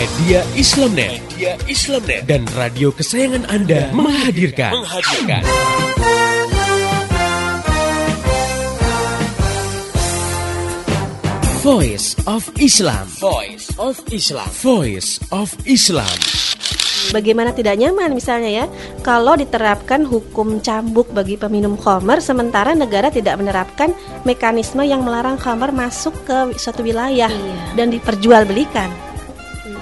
Media Islamnet, Media Islamnet dan radio kesayangan Anda menghadirkan, menghadirkan. Voice of Islam. Voice of Islam. Voice of Islam. Bagaimana tidak nyaman misalnya ya kalau diterapkan hukum cambuk bagi peminum khamar sementara negara tidak menerapkan mekanisme yang melarang khamar masuk ke suatu wilayah Iya. dan diperjualbelikan.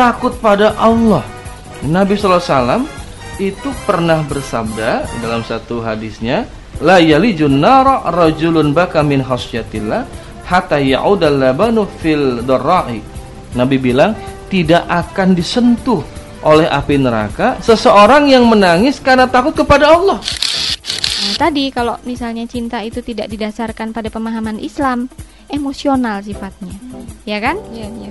takut pada Allah Nabi SAW itu pernah bersabda dalam satu hadisnya la yalijun nara rajulun baka min khasyatillah hatta ya'udal labanu fil darra'i Nabi bilang tidak akan disentuh oleh api neraka seseorang yang menangis karena takut kepada Allah Nah, tadi kalau misalnya cinta itu tidak didasarkan pada pemahaman Islam, emosional sifatnya. Ya kan? Iya, iya.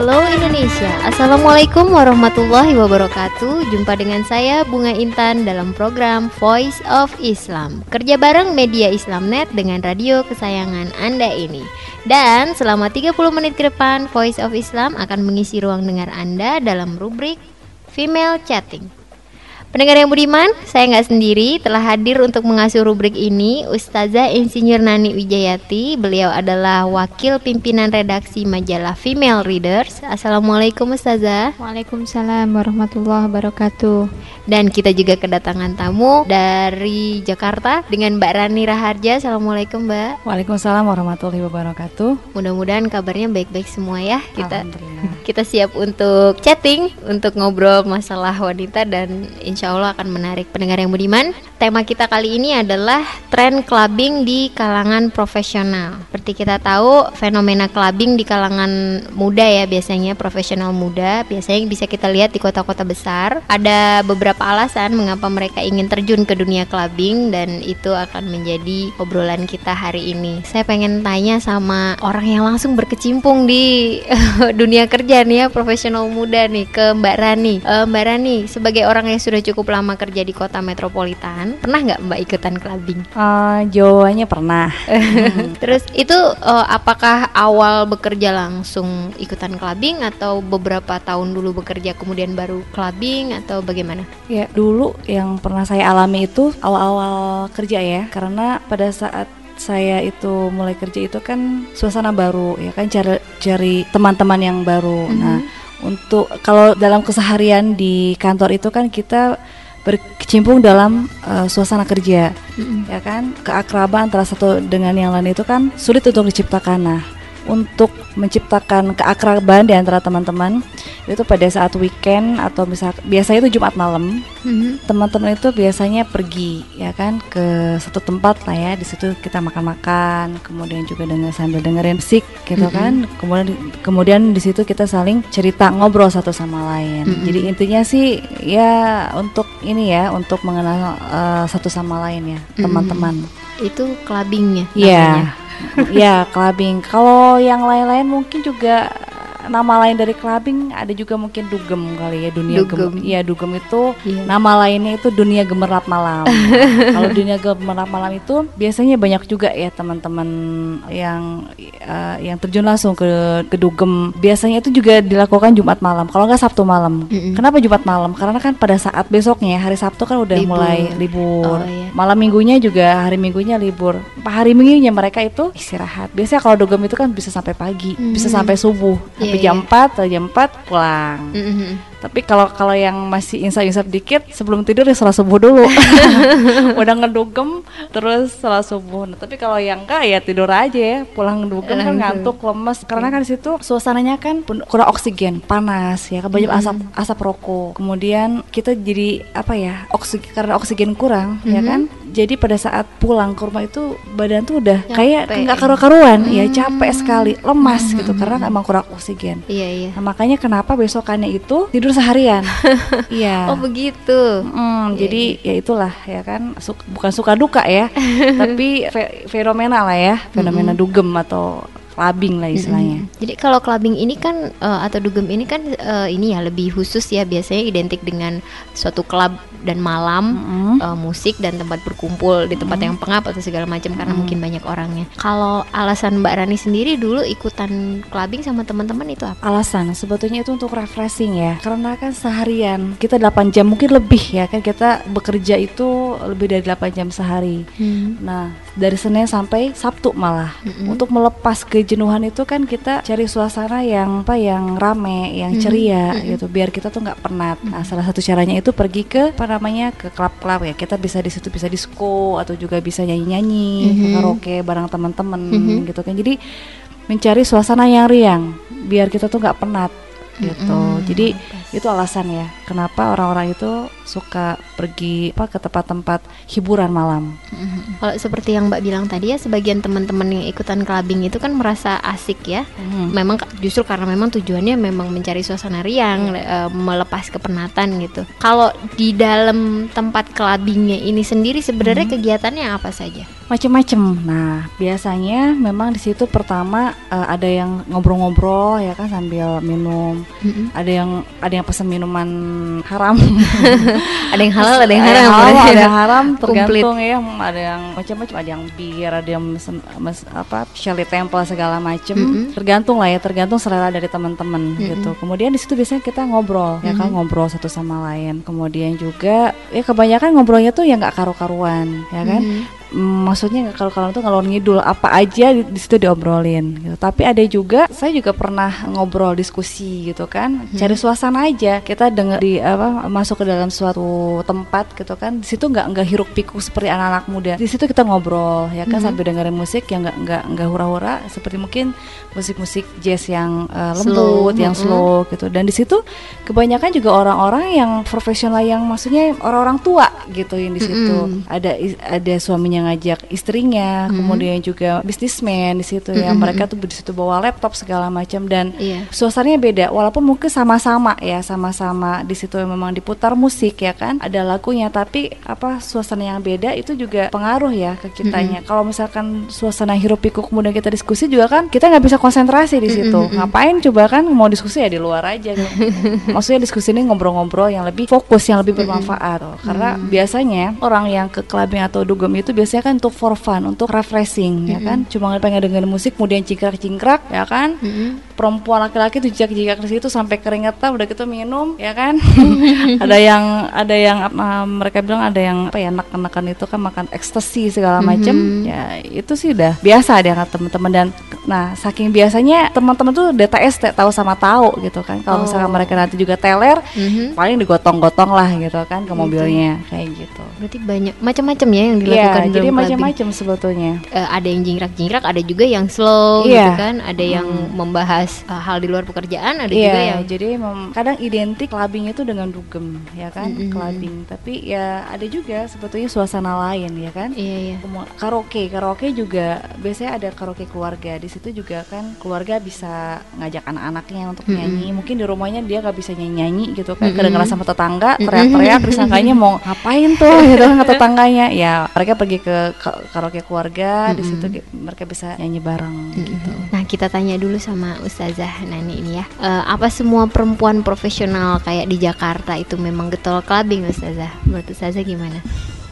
Halo Indonesia, Assalamualaikum warahmatullahi wabarakatuh. Jumpa dengan saya Bunga Intan dalam program Voice of Islam. Kerja bareng media Islamnet dengan radio kesayangan Anda ini. Dan selama 30 menit ke depan Voice of Islam akan mengisi ruang dengar Anda dalam rubrik Female Chatting Pendengar yang budiman, saya nggak sendiri telah hadir untuk mengasuh rubrik ini Ustazah Insinyur Nani Wijayati Beliau adalah wakil pimpinan redaksi majalah Female Readers Assalamualaikum Ustazah Waalaikumsalam warahmatullahi wabarakatuh. Dan kita juga kedatangan tamu dari Jakarta dengan Mbak Rani Raharja Assalamualaikum Mbak Waalaikumsalam warahmatullahi wabarakatuh. Mudah-mudahan kabarnya baik-baik semua ya Kita Alhamdulillah. kita siap untuk chatting, untuk ngobrol masalah wanita dan insya Allah akan menarik pendengar yang budiman. Tema kita kali ini adalah tren clubbing di kalangan profesional. Seperti kita tahu, fenomena clubbing di kalangan muda ya biasanya profesional muda, biasanya bisa kita lihat di kota-kota besar. Ada beberapa alasan mengapa mereka ingin terjun ke dunia clubbing dan itu akan menjadi obrolan kita hari ini. Saya pengen tanya sama orang yang langsung berkecimpung di dunia kerja nih ya, profesional muda nih ke Mbak Rani. Eh, Mbak Rani sebagai orang yang sudah cukup lama kerja di kota metropolitan, pernah nggak Mbak ikutan clubbing? Eh, jawabannya pernah. Terus itu eh, apakah awal bekerja langsung ikutan clubbing atau beberapa tahun dulu bekerja kemudian baru clubbing atau bagaimana? Ya dulu yang pernah saya alami itu awal-awal kerja ya, karena pada saat saya itu mulai kerja itu kan suasana baru ya kan cari cari teman-teman yang baru. Nah untuk kalau dalam keseharian di kantor itu kan kita berkecimpung dalam eh, suasana kerja ya kan? Keakraban antara satu dengan yang lain itu kan sulit untuk diciptakan. Nah untuk menciptakan keakraban di antara teman-teman itu pada saat weekend atau misal biasanya itu Jumat malam. Teman-teman itu biasanya pergi ya kan ke satu tempat lah ya di situ kita makan-makan kemudian juga dengan sambil dengerin musik gitu kan. Kemudian kemudian di situ kita saling cerita ngobrol satu sama lain. Jadi intinya sih ya untuk ini ya untuk mengenal eh, satu sama lain ya teman-teman. Itu clubbingnya Iya, namanya. Ya clubbing. Kalau yang lain-lain mungkin juga nama lain dari clubbing ada juga mungkin dugem kali ya dunia Dugem. gem. Iya dugem itu Iya. nama lainnya itu dunia gemerlap malam. Kalau dunia gemerlap malam itu biasanya banyak juga ya teman-teman yang eh, yang terjun langsung ke ke dugem. Biasanya itu juga dilakukan Jumat malam. Kalau nggak Sabtu malam. Mm-mm. Kenapa Jumat malam? Karena kan pada saat besoknya hari Sabtu kan udah Libur. mulai libur. Oh, iya. Malam minggunya juga hari minggunya libur. Hari minggunya mereka itu istirahat. Biasanya kalau dugem itu kan bisa sampai pagi, bisa Mhm. sampai subuh, sampai Iya, jam 4 atau jam 4 pulang. Mm-mm. Tapi kalau kalau yang masih insaf-insaf dikit sebelum tidur ya salat subuh dulu. Udah ngedugem terus salat subuh. Nah, tapi kalau yang enggak ya tidur aja ya. Pulang ngedugem kan ngantuk, lemes. Karena kan di situ suasananya kan kurang oksigen, panas ya, kan banyak asap asap rokok. Kemudian kita jadi apa ya? Oksigen karena oksigen kurang ya kan. Jadi pada saat pulang ke rumah itu badan tuh udah kayak Capek. nggak karu-karuan, ya capek sekali, lemas gitu karena emang kurang oksigen. Iya iya. Nah, makanya kenapa besokannya itu tidur seharian. Iya. Oh begitu. Mm, Iya, jadi ya itulah ya kan su- bukan suka duka ya, tapi fe- fenomena lah ya, fenomena dugem atau clubbing lah istilahnya. Mm-mm. Jadi kalau clubbing ini kan eh, atau dugem ini kan eh, ini ya lebih khusus ya biasanya identik dengan suatu klub dan malam Mm-mm. eh, musik dan tempat berkumpul di tempat yang pengap atau segala macam karena mungkin banyak orangnya. Kalau alasan Mbak Rani sendiri dulu ikutan clubbing sama teman-teman itu apa? Alasan sebetulnya itu untuk refreshing ya, karena kan seharian kita 8 jam mungkin lebih ya kan kita bekerja itu lebih dari 8 jam sehari. Nah, dari Senin sampai Sabtu malah. Untuk melepas kejenuhan itu kan kita cari suasana yang apa yang rame, yang ceria gitu biar kita tuh nggak penat. Nah, salah satu caranya itu pergi ke apa namanya? ke klub-klub ya. Kita bisa di situ bisa disco atau juga bisa nyanyi-nyanyi, karaoke bareng teman-teman gitu kan. Jadi mencari suasana yang riang biar kita tuh nggak penat gitu. Jadi itu alasan ya kenapa orang-orang itu suka pergi apa ke tempat-tempat hiburan malam. Kalau seperti yang Mbak bilang tadi ya sebagian teman-teman yang ikutan clubbing itu kan merasa asik ya. Mhm. Memang ka- justru karena memang tujuannya memang mencari suasana riang, eh, melepas kepenatan gitu. Kalau di dalam tempat clubbingnya ini sendiri sebenarnya kegiatannya apa saja? Macem-macem. Nah, biasanya memang di situ pertama eh, ada yang ngobrol-ngobrol ya kan sambil minum. Ada yang ada yang pesan minuman haram. Ada yang halal, ada yang Ada haram. halal, ada yang haram Komplit. tergantung ya. Ada yang macam-macam, ada yang bir, ada yang mesen, mes- apa Shirley Temple segala macem. Tergantung lah ya, tergantung selera dari teman-teman gitu. Kemudian di situ biasanya kita ngobrol ya kan ngobrol satu sama lain. Kemudian juga ya kebanyakan ngobrolnya tuh ya nggak karu-karuan ya kan. Mm, maksudnya kalau kalau tuh ngalor ngidul apa aja di, di situ diobrolin gitu. Tapi ada juga saya juga pernah ngobrol diskusi gitu kan, cari suasana aja. Kita denger di apa masuk ke dalam suatu tempat gitu kan. Di situ nggak nggak hiruk pikuk seperti anak-anak muda. Di situ kita ngobrol ya kan sambil dengerin musik yang nggak nggak nggak hura-hura seperti mungkin musik-musik jazz yang uh, Slow, lembut, yang mm-mm. slow gitu. Dan di situ kebanyakan juga orang-orang yang profesional yang maksudnya orang-orang tua gitu yang di situ. Ada is- ada suaminya ngajak istrinya, kemudian juga bisnismen di situ ya. Mereka tuh di situ bawa laptop segala macam dan Iya. suasananya beda. Walaupun mungkin sama-sama ya sama-sama di situ memang diputar musik ya kan ada lagunya. Tapi apa suasana yang beda itu juga pengaruh ya ke kitanya. Kalau misalkan suasana hiruk pikuk kemudian kita diskusi juga kan kita nggak bisa konsentrasi di situ. ngapain coba kan mau diskusi ya di luar aja. Gitu. maksudnya diskusi ini ngobrol-ngobrol yang lebih fokus yang lebih bermanfaat. Oh, karena biasanya orang yang ke clubbing atau dugem itu biasanya kan untuk for fun untuk refreshing ya kan? Cuma pengen dengerin musik kemudian cingkrak-cingkrak ya kan? Perempuan laki-laki tuh jijak-jijak di situ sampai keringetan udah gitu minum ya kan? Ada yang ada yang uh, mereka bilang ada yang apa ya anak-anakan itu kan makan ekstasi segala macam ya itu sih udah biasa ada teman-teman dan nah saking biasanya teman-teman tuh DTS tahu sama tahu gitu kan. Kalau misalkan mereka nanti juga teler Mhm. paling digotong-gotong lah gitu kan ke mobilnya kayak gitu. Berarti banyak macam-macam ya yang Iya, dilakukan jadi macam-macam sebetulnya Eh, ada yang jingkrak-jingkrak, ada juga yang slow Iya. gitu kan, ada yang membahas eh, hal di luar pekerjaan, ada juga Iya, yang jadi kadang identik clubbing itu dengan dugem, ya kan, clubbing. Tapi ya ada juga sebetulnya suasana lain, ya kan. iya iya. Kemu- Karaoke, karaoke juga biasanya ada karaoke keluarga. Di situ juga kan keluarga bisa ngajak anak-anaknya untuk nyanyi. Mungkin di rumahnya dia nggak bisa nyanyi-nyanyi gitu kan. Kedengeran sama tetangga teriak-teriak, disangkanya mau ngapain tuh gitu kan tetangganya. Ya mereka pergi ke ka- karaoke keluarga, di situ mereka bisa nyanyi bareng gitu. Nah, kita tanya dulu sama Ustazah Nani ini ya. Eh, apa semua perempuan profesional kayak di Jakarta itu memang getol clubbing Ustazah? Menurut Ustazah gimana?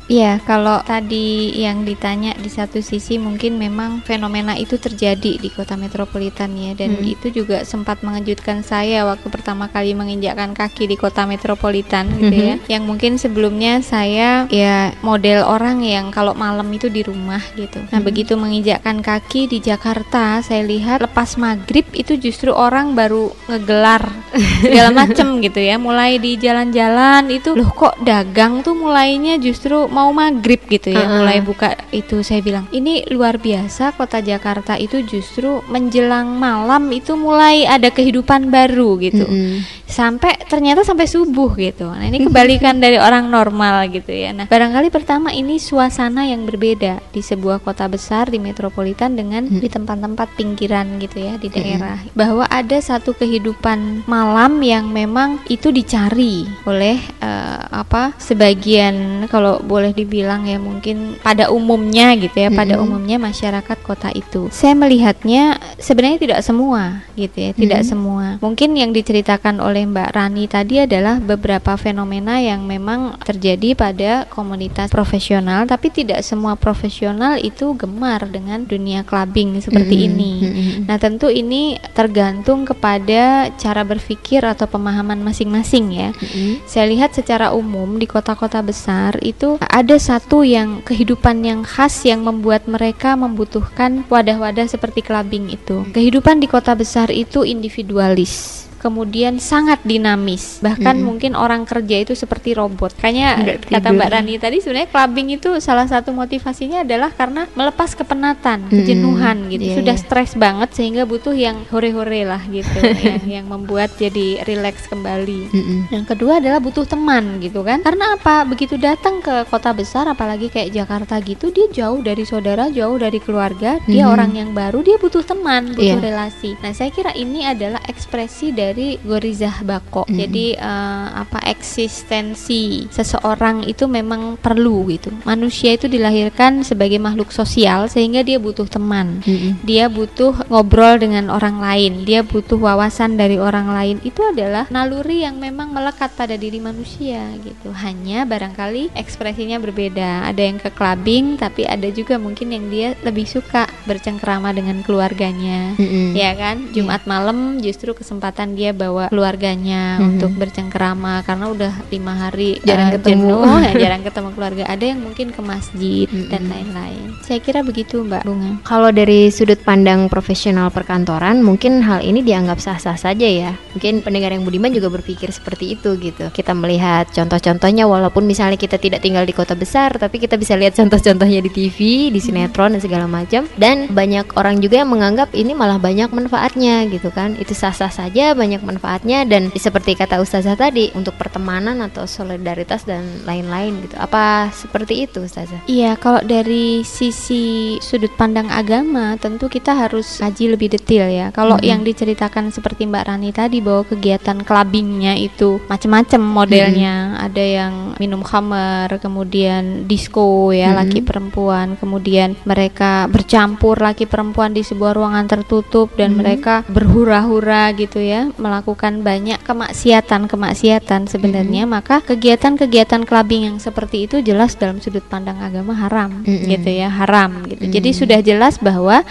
Iya, kalau tadi yang ditanya di satu sisi mungkin memang fenomena itu terjadi di kota metropolitan ya dan Hmm. itu juga sempat mengejutkan saya waktu pertama kali menginjakkan kaki di kota metropolitan gitu ya. Yang mungkin sebelumnya saya ya model orang yang kalau malam itu di rumah gitu. Nah, begitu menginjakkan kaki di Jakarta, saya lihat lepas maghrib itu justru orang baru ngegelar segala macem gitu ya. Mulai di jalan-jalan itu loh kok dagang tuh mulainya justru mau maghrib gitu ya Uh-uh. mulai buka itu saya bilang ini luar biasa kota Jakarta itu justru menjelang malam itu mulai ada kehidupan baru gitu. Mm-mm. sampai ternyata sampai subuh gitu. Nah ini kebalikan dari orang normal gitu ya. Nah barangkali pertama ini suasana yang berbeda di sebuah kota besar di metropolitan dengan di tempat-tempat pinggiran gitu ya di daerah. Bahwa ada satu kehidupan malam yang memang itu dicari oleh eh, apa sebagian kalau boleh dibilang ya mungkin pada umumnya gitu ya pada Mm-mm. umumnya masyarakat kota itu saya melihatnya sebenarnya tidak semua gitu ya tidak semua mungkin yang diceritakan oleh Mbak Rani tadi adalah beberapa fenomena yang memang terjadi pada komunitas profesional tapi tidak semua profesional itu gemar dengan dunia clubbing seperti Mm-mm. ini Mm-mm. Nah, tentu ini tergantung kepada cara berpikir atau pemahaman masing-masing ya. Mm-mm. Saya lihat secara umum di kota-kota besar itu ada satu yang kehidupan yang khas yang membuat mereka membutuhkan wadah-wadah seperti clubbing itu. Kehidupan di kota besar itu individualis. Kemudian sangat dinamis, bahkan mungkin orang kerja itu seperti robot. Kayaknya kata. Mbak Rani tadi sebenarnya clubbing itu salah satu motivasinya adalah karena melepas kepenatan, Mm-mm. kejenuhan gitu. Iya, Sudah iya. stres banget sehingga butuh yang hore-hore lah gitu, yang yang membuat jadi rileks kembali. Mm-mm. Yang kedua adalah butuh teman gitu kan. Karena apa? Begitu datang ke kota besar apalagi kayak Jakarta gitu, dia jauh dari saudara, jauh dari keluarga, dia Mhm. orang yang baru, dia butuh teman, butuh Iya. relasi. Nah, saya kira ini adalah ekspresi dari Gorizah Bako. Mhm. Jadi eh, apa eksistensi seseorang itu memang perlu gitu. Manusia itu dilahirkan sebagai makhluk sosial sehingga dia butuh teman Mm-mm. dia butuh ngobrol dengan orang lain, dia butuh wawasan dari orang lain. Itu adalah naluri yang memang melekat pada diri manusia gitu. Hanya barangkali ekspresinya berbeda. Ada yang ke clubbing, tapi ada juga mungkin yang dia lebih suka bercengkrama dengan keluarganya. Mm-mm. Ya kan, Jumat malam justru kesempatan dia bawa keluarganya Mhm. untuk bercengkrama karena udah lima hari Jarang eh, ketemu. jenuh, ya, jarang ketemu keluarga. Ada yang mungkin ke masjid dan Mhm. lain-lain. Saya kira begitu Mbak Bunga. Kalau dari sudut pandang profesional perkantoran, mungkin hal ini dianggap sah-sah saja ya. Mungkin pendengar yang budiman juga berpikir seperti itu gitu. Kita melihat contoh-contohnya, walaupun misalnya kita tidak tinggal di kota besar, tapi kita bisa lihat contoh-contohnya di TV, di sinetron dan segala macam. Dan banyak orang juga yang menganggap ini malah banyak manfaatnya gitu kan. Itu sah-sah saja, banyak manfaatnya dan seperti kata Ustazah tadi untuk pertemanan atau solidaritas dan lain-lain gitu. Apa seperti itu Ustazah? Iya, kalau dari sisi sudut pandang agama, tentu kita harus kaji lebih detail ya. Kalau Mhm. yang diceritakan seperti Mbak Rani tadi bahwa kegiatan clubbingnya itu macam-macam modelnya, ada yang minum khamer, kemudian disco ya Mhm. laki perempuan, kemudian mereka bercampur laki perempuan di sebuah ruangan tertutup dan Mhm. mereka berhura-hura gitu ya, melakukan banyak kemaksiatan-kemaksiatan sebenarnya, maka kegiatan-kegiatan clubbing yang seperti itu jelas dalam sudut pandang agama haram Mm-mm. gitu ya, haram gitu. Jadi Mm. sudah jelas bahwa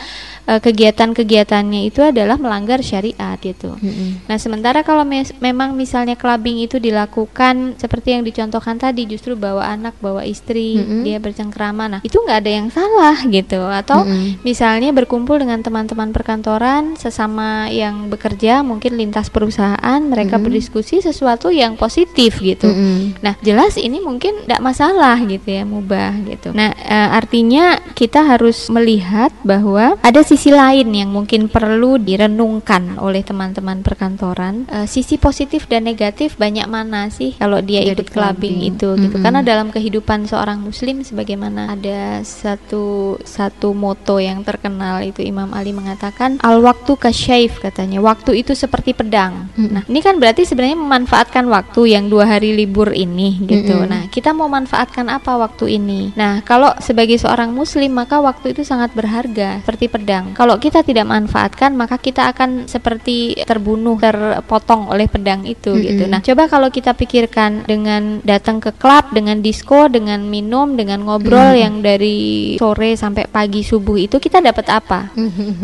eh, kegiatan-kegiatannya itu adalah melanggar syariat gitu. Mm-mm. Nah, sementara kalau mes- memang misalnya clubbing itu dilakukan seperti yang dicontohkan tadi, justru bawa anak, bawa istri, Mm-mm. dia bercengkrama. Nah, itu nggak ada yang salah gitu. Atau Mm-mm. misalnya berkumpul dengan teman-teman perkantoran sesama yang bekerja, mungkin lintas perusahaan, mereka Mm-mm. berdiskusi sesuatu yang positif gitu. Mm-mm. Nah, jelas ini mungkin tidak masalah gitu ya, mubah gitu. Nah, eh, artinya kita harus melihat bahwa ada sisi lain yang mungkin perlu direnungkan oleh teman-teman perkantoran. Eh, sisi positif dan negatif banyak mana sih kalau dia Dari ikut clubbing clubbing. itu gitu. Mm-mm. Karena dalam kehidupan seorang muslim sebagaimana ada satu satu moto yang terkenal itu Imam Ali mengatakan al waktu kasyaif katanya. Waktu itu seperti pedang pedang. Nah, ini kan berarti sebenarnya memanfaatkan waktu yang dua hari libur ini gitu. Mm-mm. Nah, kita mau manfaatkan apa waktu ini? Nah, kalau sebagai seorang muslim maka waktu itu sangat berharga seperti pedang. Kalau kita tidak manfaatkan maka kita akan seperti terbunuh, terpotong oleh pedang itu Mm-mm. gitu. Nah, coba kalau kita pikirkan dengan datang ke klub, dengan disco, dengan minum, dengan ngobrol yang dari sore sampai pagi subuh itu kita dapat apa?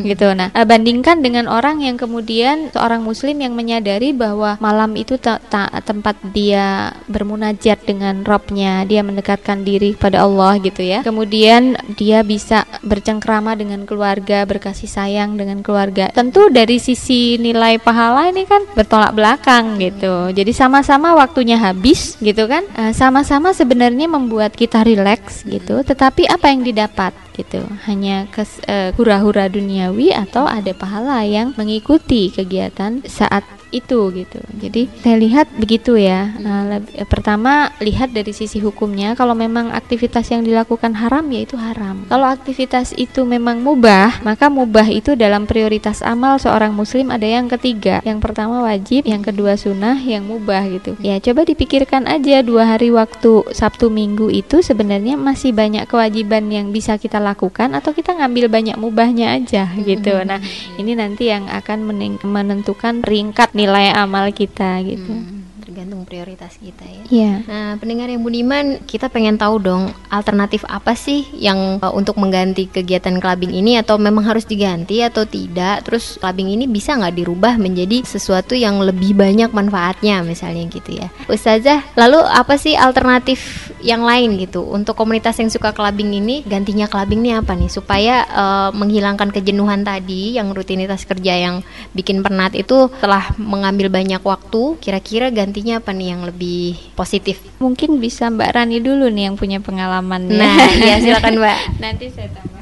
gitu. Nah, eh, bandingkan dengan orang yang kemudian seorang muslim yang menyadari bahwa malam itu tempat dia bermunajat dengan Robnya, dia mendekatkan diri pada Allah gitu ya. Kemudian dia bisa bercengkrama dengan keluarga, berkasih sayang dengan keluarga. Tentu dari sisi nilai pahala ini kan bertolak belakang gitu. Jadi sama-sama waktunya habis gitu kan. Eh, sama-sama sebenarnya membuat kita rileks gitu, tetapi apa yang didapat gitu hanya kes, eh, hura-hura duniawi atau ada pahala yang mengikuti kegiatan saat itu gitu. Jadi saya lihat begitu ya. Nah, leb- eh, pertama lihat dari sisi hukumnya. Kalau memang aktivitas yang dilakukan haram ya itu haram. Kalau aktivitas itu memang mubah maka mubah itu dalam prioritas amal seorang muslim ada yang ketiga. Yang pertama wajib yang kedua sunnah yang mubah gitu. Ya coba dipikirkan aja dua hari waktu Sabtu Minggu itu sebenarnya masih banyak kewajiban yang bisa kita lakukan atau kita ngambil banyak mubahnya aja gitu. Nah ini nanti yang akan menentukan peringkat nilai amal kita gitu tergantung prioritas kita ya. Iya. Nah, pendengar yang budiman, kita pengen tahu dong alternatif apa sih yang uh, untuk mengganti kegiatan clubbing ini atau memang harus diganti atau tidak? Terus clubbing ini bisa nggak dirubah menjadi sesuatu yang lebih banyak manfaatnya misalnya gitu ya. Ustazah, lalu apa sih alternatif yang lain gitu untuk komunitas yang suka clubbing ini gantinya clubbing ini apa nih supaya uh, menghilangkan kejenuhan tadi yang rutinitas kerja yang bikin penat itu telah mengambil banyak waktu, kira-kira gantinya apa nih yang lebih positif? Mungkin bisa Mbak Rani dulu nih yang punya pengalaman ya. Nah, iya silakan Mbak. Nanti saya tambahkan.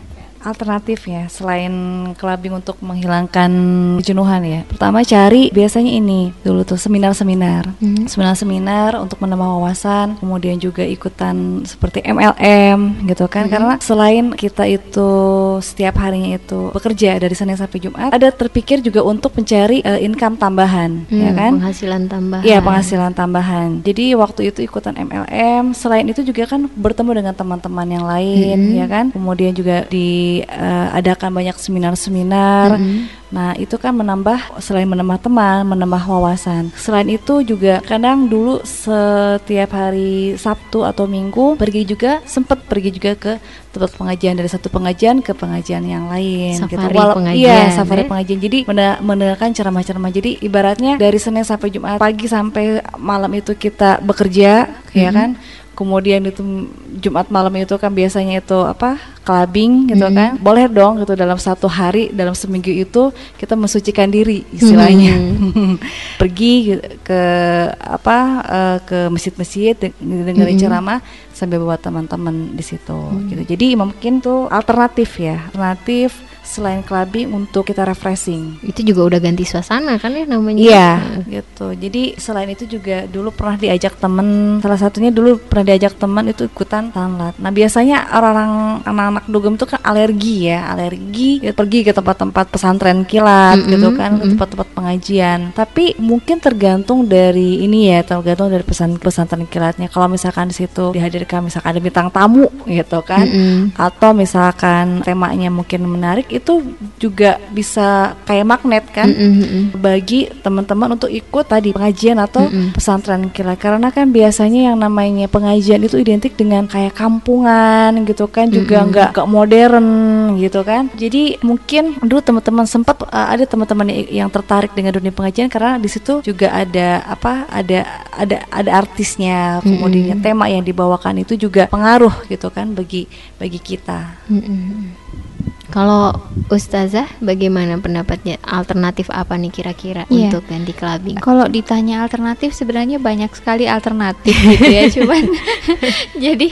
Alternatif ya selain clubbing untuk menghilangkan kejenuhan ya pertama cari biasanya ini dulu tuh seminar-seminar Hmm. seminar-seminar untuk menambah wawasan kemudian juga ikutan seperti MLM gitu kan Hmm. karena selain kita itu setiap harinya itu bekerja dari Senin sampai Jumat ada terpikir juga untuk mencari eh, income tambahan Hmm, ya kan Penghasilan tambahan. Iya penghasilan tambahan. Jadi waktu itu ikutan MLM. Selain itu juga kan bertemu dengan teman-teman yang lain, Mm-mm. ya kan. Kemudian juga diadakan banyak seminar-seminar. Mm-mm. Nah itu kan menambah selain menambah teman, menambah wawasan. Selain itu juga kadang dulu setiap hari Sabtu atau Minggu pergi juga sempat pergi juga ke tempat pengajian dari satu pengajian ke pengajian yang lain. gitu. Safari Walau- pengajian, Iya safari ya. pengajian. Jadi mendengarkan ceramah-ceramah. Jadi ibaratnya dari Senin sampai Jumat pagi sampai malam itu kita bekerja, ya Mhm. kan. Kemudian itu Jumat malam itu kan biasanya itu apa clubbing gitu Mhm. kan. Boleh dong gitu dalam satu hari dalam seminggu itu kita mensucikan diri istilahnya. Mhm. Pergi ke apa eh, ke masjid-masjid de- dengerin Mhm. ceramah sambil bawa teman-teman di situ gitu. Jadi mungkin tuh alternatif ya, alternatif selain clubbing untuk kita refreshing. Itu juga udah ganti suasana kan ya namanya. Iya, gitu. Jadi selain itu juga dulu pernah diajak temen, salah satunya dulu pernah diajak teman itu ikutan tanlat. Nah biasanya orang-orang anak-anak dugem itu kan alergi ya, alergi ya, pergi ke tempat-tempat pesantren kilat Mm-mm, gitu kan, ke tempat-tempat pengajian. Tapi mungkin tergantung dari ini ya, tergantung dari pesan pesantren kilatnya. Kalau misalkan di situ dihadirkan misalkan ada bintang tamu gitu kan, Mm-mm. atau misalkan temanya mungkin menarik itu juga bisa kayak magnet kan mm-mm. bagi teman-teman untuk ikut tadi pengajian atau Mm-mm. pesantren kilat karena kan biasanya yang namanya pengajian itu identik dengan kayak kampungan gitu kan juga nggak nggak modern gitu kan jadi mungkin dulu teman-teman sempat uh, ada teman-teman yang tertarik dengan dunia pengajian karena di situ juga ada apa ada ada ada artisnya kemudian Mm-mm. tema yang dibawakan itu juga pengaruh gitu kan bagi bagi kita Mm-mm. Kalau Ustazah bagaimana pendapatnya? Alternatif apa nih kira-kira Iya. untuk ganti clubbing? Kalau ditanya alternatif sebenarnya banyak sekali alternatif gitu ya, cuman jadi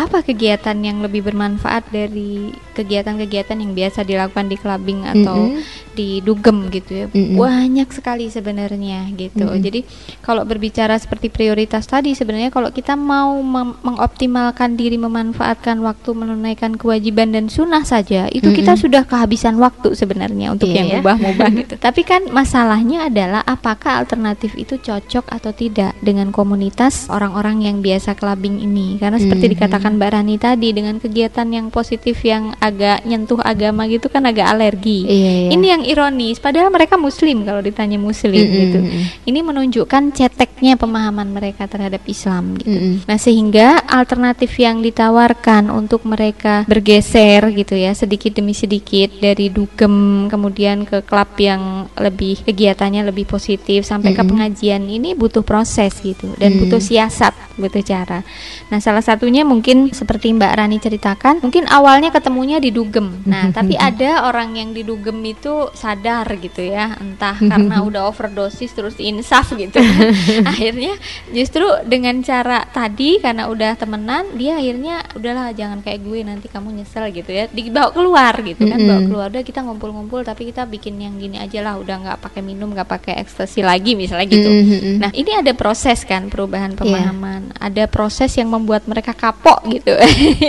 apa kegiatan yang lebih bermanfaat dari kegiatan-kegiatan yang biasa dilakukan di clubbing atau Mm-mm. di dugem gitu ya Mm-mm. banyak sekali sebenarnya gitu Mm-mm. jadi kalau berbicara seperti prioritas tadi sebenarnya kalau kita mau mengoptimalkan diri memanfaatkan waktu menunaikan kewajiban dan sunnah saja itu kita Mm-mm. sudah kehabisan waktu sebenarnya untuk Iya yang ya. mubah-mubah gitu tapi kan masalahnya adalah apakah alternatif itu cocok atau tidak dengan komunitas orang-orang yang biasa clubbing ini karena seperti Mhm. dikatakan Mbak Rani tadi dengan kegiatan yang positif yang agak nyentuh agama gitu kan agak alergi Iya, iya. ini yang ironis padahal mereka muslim kalau ditanya muslim Mm-mm, gitu mm-mm. ini menunjukkan ceteknya pemahaman mereka terhadap Islam gitu Mm-mm. Nah, sehingga alternatif yang ditawarkan untuk mereka bergeser gitu ya, sedikit demi sedikit dari dugem kemudian ke klub yang lebih kegiatannya lebih positif sampai ke Mm-mm. pengajian ini butuh proses gitu dan Mm. butuh siasat, butuh cara. Nah, salah satunya mungkin seperti Mbak Rani ceritakan, mungkin awalnya ketemunya di dugem. Nah, tapi ada orang yang di dugem itu sadar gitu ya, entah karena udah overdosis terus insaf gitu. akhirnya justru dengan cara tadi karena udah temenan dia akhirnya udahlah jangan kayak gue nanti kamu nyesel gitu ya dibawa keluar gitu kan bawa keluar udah kita ngumpul-ngumpul tapi kita bikin yang gini aja lah udah nggak pakai minum nggak pakai ekstasi lagi misalnya gitu nah ini ada proses kan perubahan Iya. pemahaman ada proses yang membuat mereka kapok gitu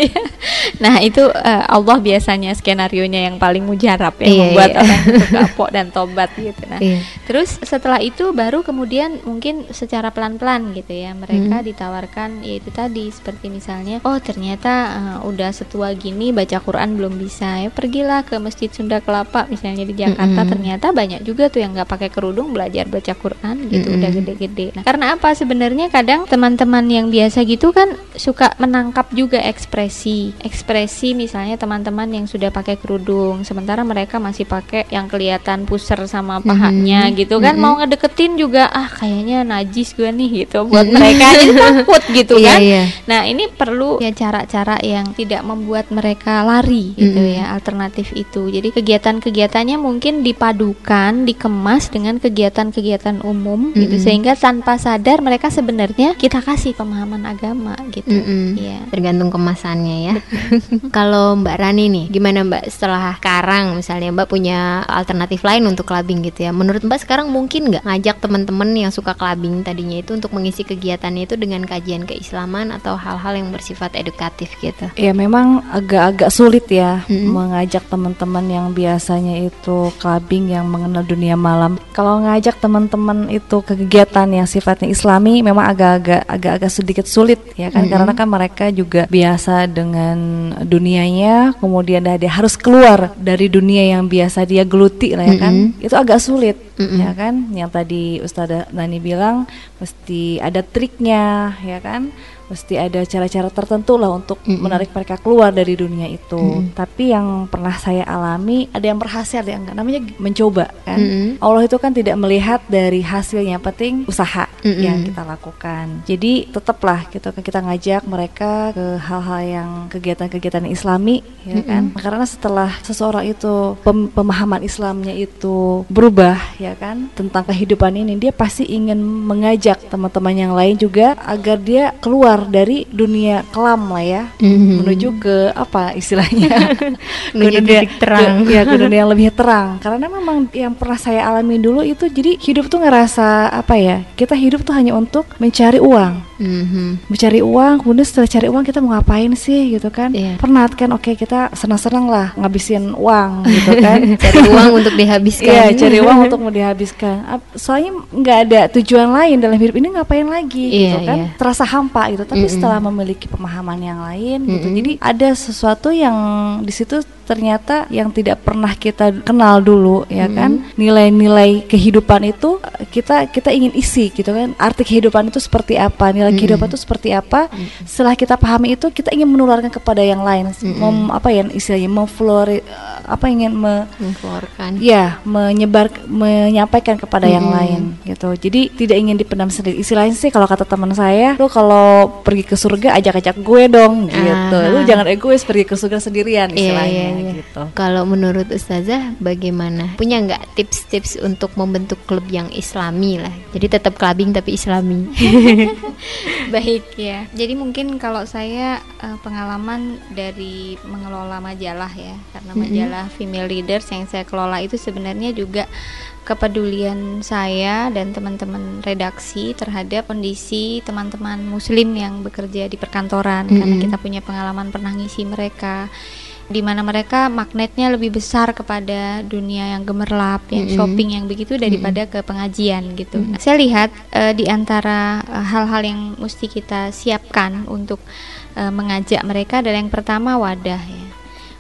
nah itu eh, Allah biasanya skenario nya yang paling mujarab ya Iya, membuat iya. orang itu kapok dan tobat gitu nah Iya. Terus setelah itu baru kemudian mungkin secara pelan-pelan gitu ya mereka Hmm. ditawarkan yaitu tadi seperti misalnya oh ternyata eh, udah setua gini baca Quran belum bisa ya pergilah ke Masjid Sunda Kelapa misalnya di Jakarta Mm-mm. ternyata banyak juga tuh yang nggak pakai kerudung belajar baca Quran gitu Mm-mm. udah gede-gede. Nah, karena apa sebenarnya kadang teman-teman yang biasa gitu kan suka menangkap juga ekspresi ekspresi misalnya teman-teman yang sudah pakai kerudung sementara mereka masih pakai yang kelihatan pusar sama pahanya Mhm. gitu kan Mhm. mau ngedeketin juga ah kayaknya najis gue nih gitu buat mereka jadi takut gitu Iya, kan iya. nah ini perlu ya cara-cara yang tidak membuat mereka lari gitu Mhm. ya alternatif itu jadi kegiatan-kegiatannya mungkin dipadukan dikemas dengan kegiatan-kegiatan umum gitu Mhm. sehingga tanpa sadar mereka sebenarnya kita kasih pemahaman agama gitu Mm-mm. Iya. Tergantung kemasannya ya. Kalau Mbak Rani nih, gimana Mbak setelah sekarang misalnya Mbak punya alternatif lain untuk clubbing gitu ya? Menurut Mbak sekarang mungkin nggak ngajak teman-teman yang suka clubbing tadinya itu untuk mengisi kegiatannya itu dengan kajian keislaman atau hal-hal yang bersifat edukatif gitu? Ya memang agak-agak sulit ya Mm-mm. mengajak teman-teman yang biasanya itu clubbing yang mengenal dunia malam. Kalau ngajak teman-teman itu ke kegiatan yang sifatnya Islami memang agak-agak agak-agak sedikit sulit ya kan Mm-mm. karena kan mereka juga biasa dengan dunianya kemudian dia harus keluar dari dunia yang biasa dia geluti lah ya kan. Mm-mm. Itu agak sulit Mm-mm. ya kan. Yang tadi Ustazah Nani bilang mesti ada triknya ya kan mesti ada cara-cara tertentu lah untuk Mm-mm. menarik mereka keluar dari dunia itu. Mm-mm. Tapi yang pernah saya alami ada yang berhasil ada yang enggak. Namanya mencoba kan. Mm-mm. Allah itu kan tidak melihat dari hasilnya, penting usaha Mm-mm. yang kita lakukan. Jadi tetaplah gitu kan kita ngajak mereka ke hal-hal yang kegiatan-kegiatan Islami ya kan. Karena setelah seseorang itu pem- pemahaman Islamnya itu berubah ya kan tentang kehidupan ini, dia pasti ingin mengajak teman-teman yang lain juga agar dia keluar dari dunia kelam lah ya Mhm. menuju ke apa istilahnya Menuju titik terang. ke, ya ke dunia yang lebih terang karena memang yang pernah saya alami dulu itu jadi hidup tuh ngerasa apa ya kita hidup tuh hanya untuk mencari uang Mhm. mencari uang kemudian setelah cari uang kita mau ngapain sih gitu kan Iya. pernah kan oke kita senang-senang lah ngabisin uang gitu kan Cari uang untuk dihabiskan. Iya, cari uang untuk mau dihabiskan. Soalnya nggak ada tujuan lain dalam hidup ini ngapain lagi gitu Iya, kan? iya. Terasa hampa gitu. Tapi Mm-mm. setelah memiliki pemahaman yang lain gitu, Mm-mm. jadi ada sesuatu yang di situ ternyata yang tidak pernah kita kenal dulu ya kan nilai-nilai kehidupan itu kita kita ingin isi gitu kan arti kehidupan itu seperti apa nilai Mm-mm. kehidupan itu seperti apa setelah kita pahami itu kita ingin menularkan kepada yang lain Mem- apa ya istilahnya memflori eh, apa ingin me, Mengeluarkan. Ya, menyebar menyampaikan kepada yang Mm-mm. lain gitu. Jadi tidak ingin dipendam sendiri. Istilahnya sih kalau kata teman saya, lu kalau pergi ke surga ajak-ajak gue dong gitu. Aha. Lu jangan egois pergi ke surga sendirian Iya, istilahnya iya, iya. gitu. Kalau menurut Ustazah bagaimana? Punya nggak tips-tips untuk membentuk klub yang islami lah? Jadi tetap clubbing tapi islami. Baik ya. Jadi mungkin kalau saya uh, pengalaman dari mengelola majalah ya, karena majalah Female Leaders yang saya kelola itu sebenarnya juga kepedulian saya dan teman-teman redaksi terhadap kondisi teman-teman muslim yang bekerja di perkantoran. Karena kita punya pengalaman pernah ngisi mereka di mana mereka magnetnya lebih besar kepada dunia yang gemerlap, yang shopping yang begitu daripada ke pengajian gitu. Nah, saya lihat eh, di antara eh, hal-hal yang mesti kita siapkan untuk eh, mengajak mereka adalah yang pertama wadah ya.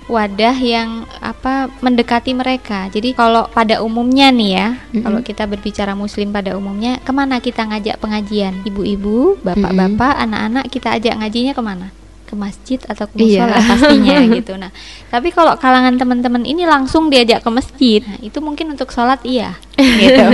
Wadah yang apa mendekati mereka. Jadi kalau pada umumnya nih ya, kalau kita berbicara muslim pada umumnya, ke mana kita ngajak pengajian? Ibu-ibu, bapak-bapak, anak-anak kita ajak ngajinya ke mana? Ke masjid atau ke Iya. musola pastinya gitu. Nah, tapi kalau kalangan teman-teman ini langsung diajak ke masjid, nah, itu mungkin untuk sholat iya, gitu.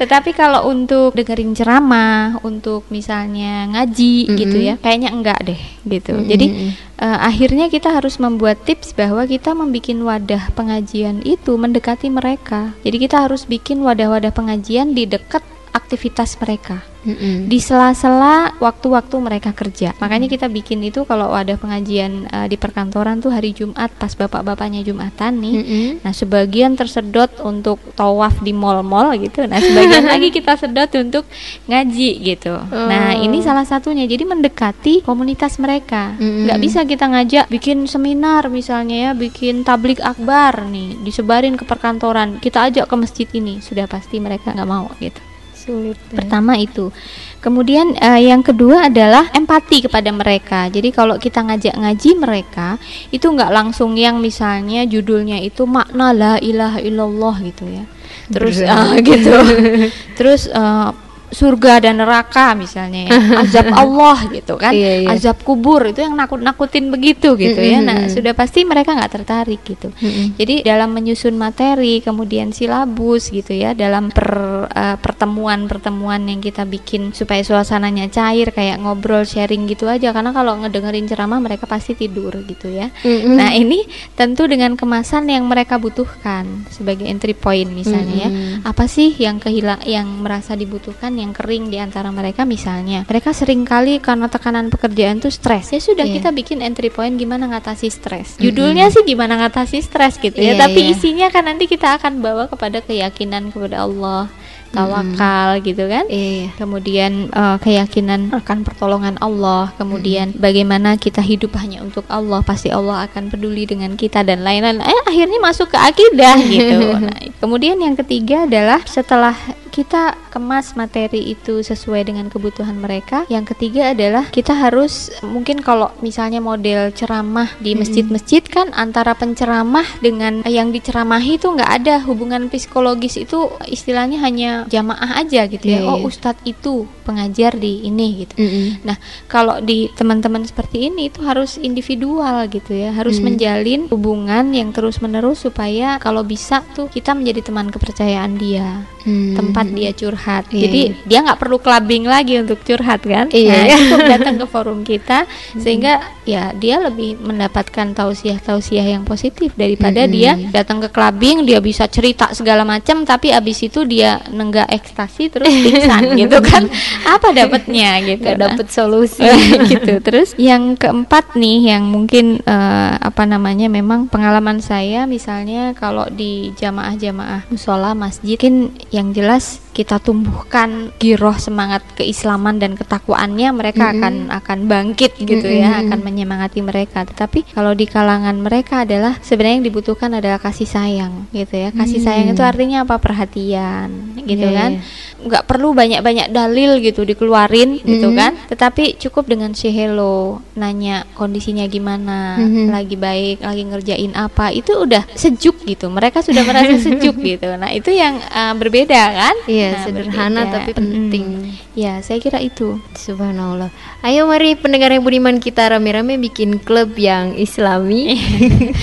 Tetapi kalau untuk dengerin ceramah, untuk misalnya ngaji gitu ya, kayaknya enggak deh gitu. Jadi eh, akhirnya kita harus membuat tips bahwa kita membuat wadah pengajian itu mendekati mereka. Jadi kita harus bikin wadah-wadah pengajian di dekat aktivitas mereka Mm-mm. di sela-sela waktu-waktu mereka kerja. Makanya kita bikin itu kalau ada pengajian eh, di perkantoran tuh hari Jumat pas bapak-bapaknya Jumatan nih. Mm-mm. Nah, sebagian tersedot untuk tawaf di mall-mall gitu. Nah, sebagian lagi kita sedot untuk ngaji gitu. Nah, ini salah satunya. Jadi mendekati komunitas mereka. Mm-mm. Nggak bisa kita ngajak bikin seminar misalnya ya, bikin tablik akbar nih, disebarin ke perkantoran. Kita ajak ke masjid ini. Sudah pasti mereka nggak mau gitu. Sulit. ya. Pertama itu. Kemudian eh, yang kedua adalah empati kepada mereka. Jadi kalau kita ngajak ngaji mereka itu nggak langsung yang misalnya judulnya itu makna la ilaha illallah gitu ya. Terus ah, gitu. Terus eh, surga dan neraka misalnya ya. azab Allah gitu kan Iya, iya. azab kubur itu yang nakut-nakutin begitu gitu ya Mm-mm, nah mm. sudah pasti mereka nggak tertarik gitu Mm-mm. jadi dalam menyusun materi, kemudian silabus gitu ya, dalam per, eh, pertemuan-pertemuan yang kita bikin supaya suasananya cair kayak ngobrol sharing gitu aja karena kalau ngedengerin ceramah mereka pasti tidur gitu ya. Mm-mm. Nah, ini tentu dengan kemasan yang mereka butuhkan sebagai entry point misalnya ya. Apa sih yang kehilang yang merasa dibutuhkan yang kering di antara mereka misalnya. Mereka sering kali karena tekanan pekerjaan tuh stres. Ya sudah Iya. kita bikin entry point gimana ngatasi stres. Judulnya sih gimana ngatasi stres gitu ya, Iya, tapi iya. isinya kan nanti kita akan bawa kepada keyakinan kepada Allah, tawakal gitu kan. Iya. Kemudian eh, keyakinan akan pertolongan Allah, kemudian bagaimana kita hidup hanya untuk Allah, pasti Allah akan peduli dengan kita dan lain-lain. Eh akhirnya masuk ke akidah gitu. Nah, kemudian yang ketiga adalah setelah kita kemas materi itu sesuai dengan kebutuhan mereka. Yang ketiga adalah kita harus mungkin kalau misalnya model ceramah di masjid-masjid kan antara penceramah dengan yang diceramahi itu nggak ada hubungan psikologis itu istilahnya hanya jamaah aja gitu ya. Iya, Oh iya. ustadz itu pengajar di ini gitu. Mm-mm. Nah, kalau di teman-teman seperti ini itu harus individual gitu ya, harus menjalin hubungan yang terus-menerus supaya kalau bisa tuh kita menjadi teman kepercayaan dia, Hmm. tempat dia curhat. Iya, Jadi dia nggak perlu clubbing lagi untuk curhat kan? Iya, Nah, iya. cukup datang ke forum kita sehingga ya dia lebih mendapatkan tausiah-tausiah yang positif daripada dia datang ke clubbing dia bisa cerita segala macam tapi abis itu dia nenggak ekstasi terus pingsan gitu kan? Apa dapatnya gitu? Nah, dapet solusi. gitu. Terus yang keempat nih yang mungkin eh, apa namanya memang pengalaman saya misalnya kalau di jamaah-jamaah musola masjid mungkin yang jelas kita tumbuhkan giroh semangat keislaman dan ketakwaannya mereka akan akan bangkit gitu ya akan menyemangati mereka tetapi kalau di kalangan mereka adalah sebenarnya yang dibutuhkan adalah kasih sayang gitu ya kasih sayang itu artinya apa perhatian gitu Iya, kan iya. nggak perlu banyak-banyak dalil gitu dikeluarin gitu kan tetapi cukup dengan say hello nanya kondisinya gimana Mhm. lagi baik lagi ngerjain apa itu udah sejuk gitu mereka sudah merasa sejuk gitu nah itu yang uh, berbeda kan Iya, Nah, sederhana berbeda. tapi penting. Mm. Ya saya kira itu Subhanallah. Ayo mari pendengar yang budiman kita rame-rame bikin klub yang islami.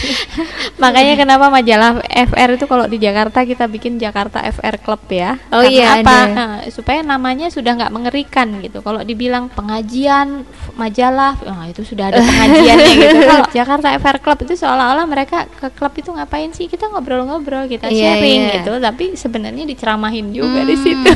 makanya kenapa majalah FR itu kalau di Jakarta kita bikin Jakarta FR Club ya Oh Karena iya, apa ada. Nah, supaya namanya sudah nggak mengerikan gitu kalau dibilang pengajian majalah nah itu sudah ada pengajiannya gitu kalau Jakarta FR Club itu seolah-olah mereka ke klub itu ngapain sih kita ngobrol-ngobrol kita Iya, sharing iya. gitu tapi sebenarnya diceramahin juga di situ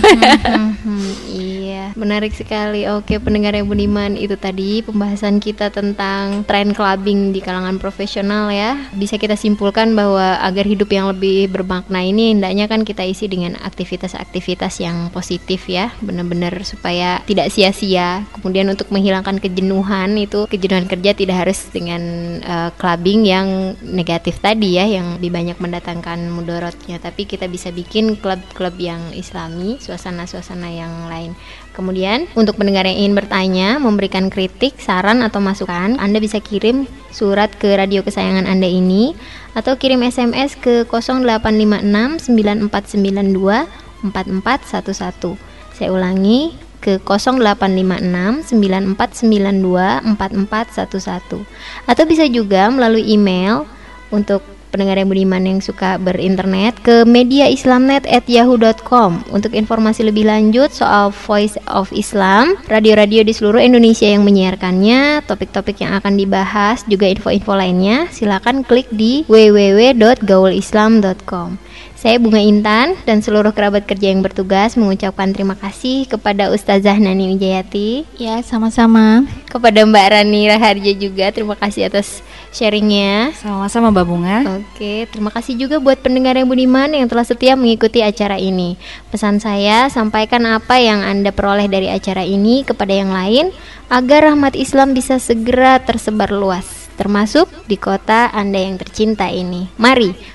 Mhm, iya. Iya, menarik sekali. Oke, pendengar yang budiman, itu tadi pembahasan kita tentang tren clubbing di kalangan profesional ya. Bisa kita simpulkan bahwa agar hidup yang lebih bermakna ini hendaknya kan kita isi dengan aktivitas-aktivitas yang positif ya, benar-benar supaya tidak sia-sia. Kemudian untuk menghilangkan kejenuhan itu kejenuhan kerja tidak harus dengan uh, clubbing yang negatif tadi ya, yang lebih banyak mendatangkan mudorotnya, tapi kita bisa bikin klub-klub yang islami, suasana-suasana yang lain. Kemudian, untuk pendengar yang ingin bertanya, memberikan kritik, saran, atau masukan, Anda bisa kirim surat ke radio kesayangan Anda ini atau kirim SMS ke 0856 9492 4411. Saya ulangi ke 0856 9492 4411 atau bisa juga melalui email untuk pendengar yang budiman yang suka berinternet ke mediaislamnet@yahoo.com untuk informasi lebih lanjut soal Voice of Islam, radio-radio di seluruh Indonesia yang menyiarkannya, topik-topik yang akan dibahas, juga info-info lainnya, silakan klik di www.gaulislam.com. Saya Bunga Intan dan seluruh kerabat kerja yang bertugas mengucapkan terima kasih kepada Ustazah Nani Wijayati. Ya, sama-sama. Kepada Mbak Rani Raharja juga, terima kasih atas sharingnya. Sama-sama Mbak Bunga. Oke, terima kasih juga buat pendengar yang budiman yang telah setia mengikuti acara ini. Pesan saya, sampaikan apa yang Anda peroleh dari acara ini kepada yang lain agar rahmat Islam bisa segera tersebar luas termasuk di kota Anda yang tercinta ini. Mari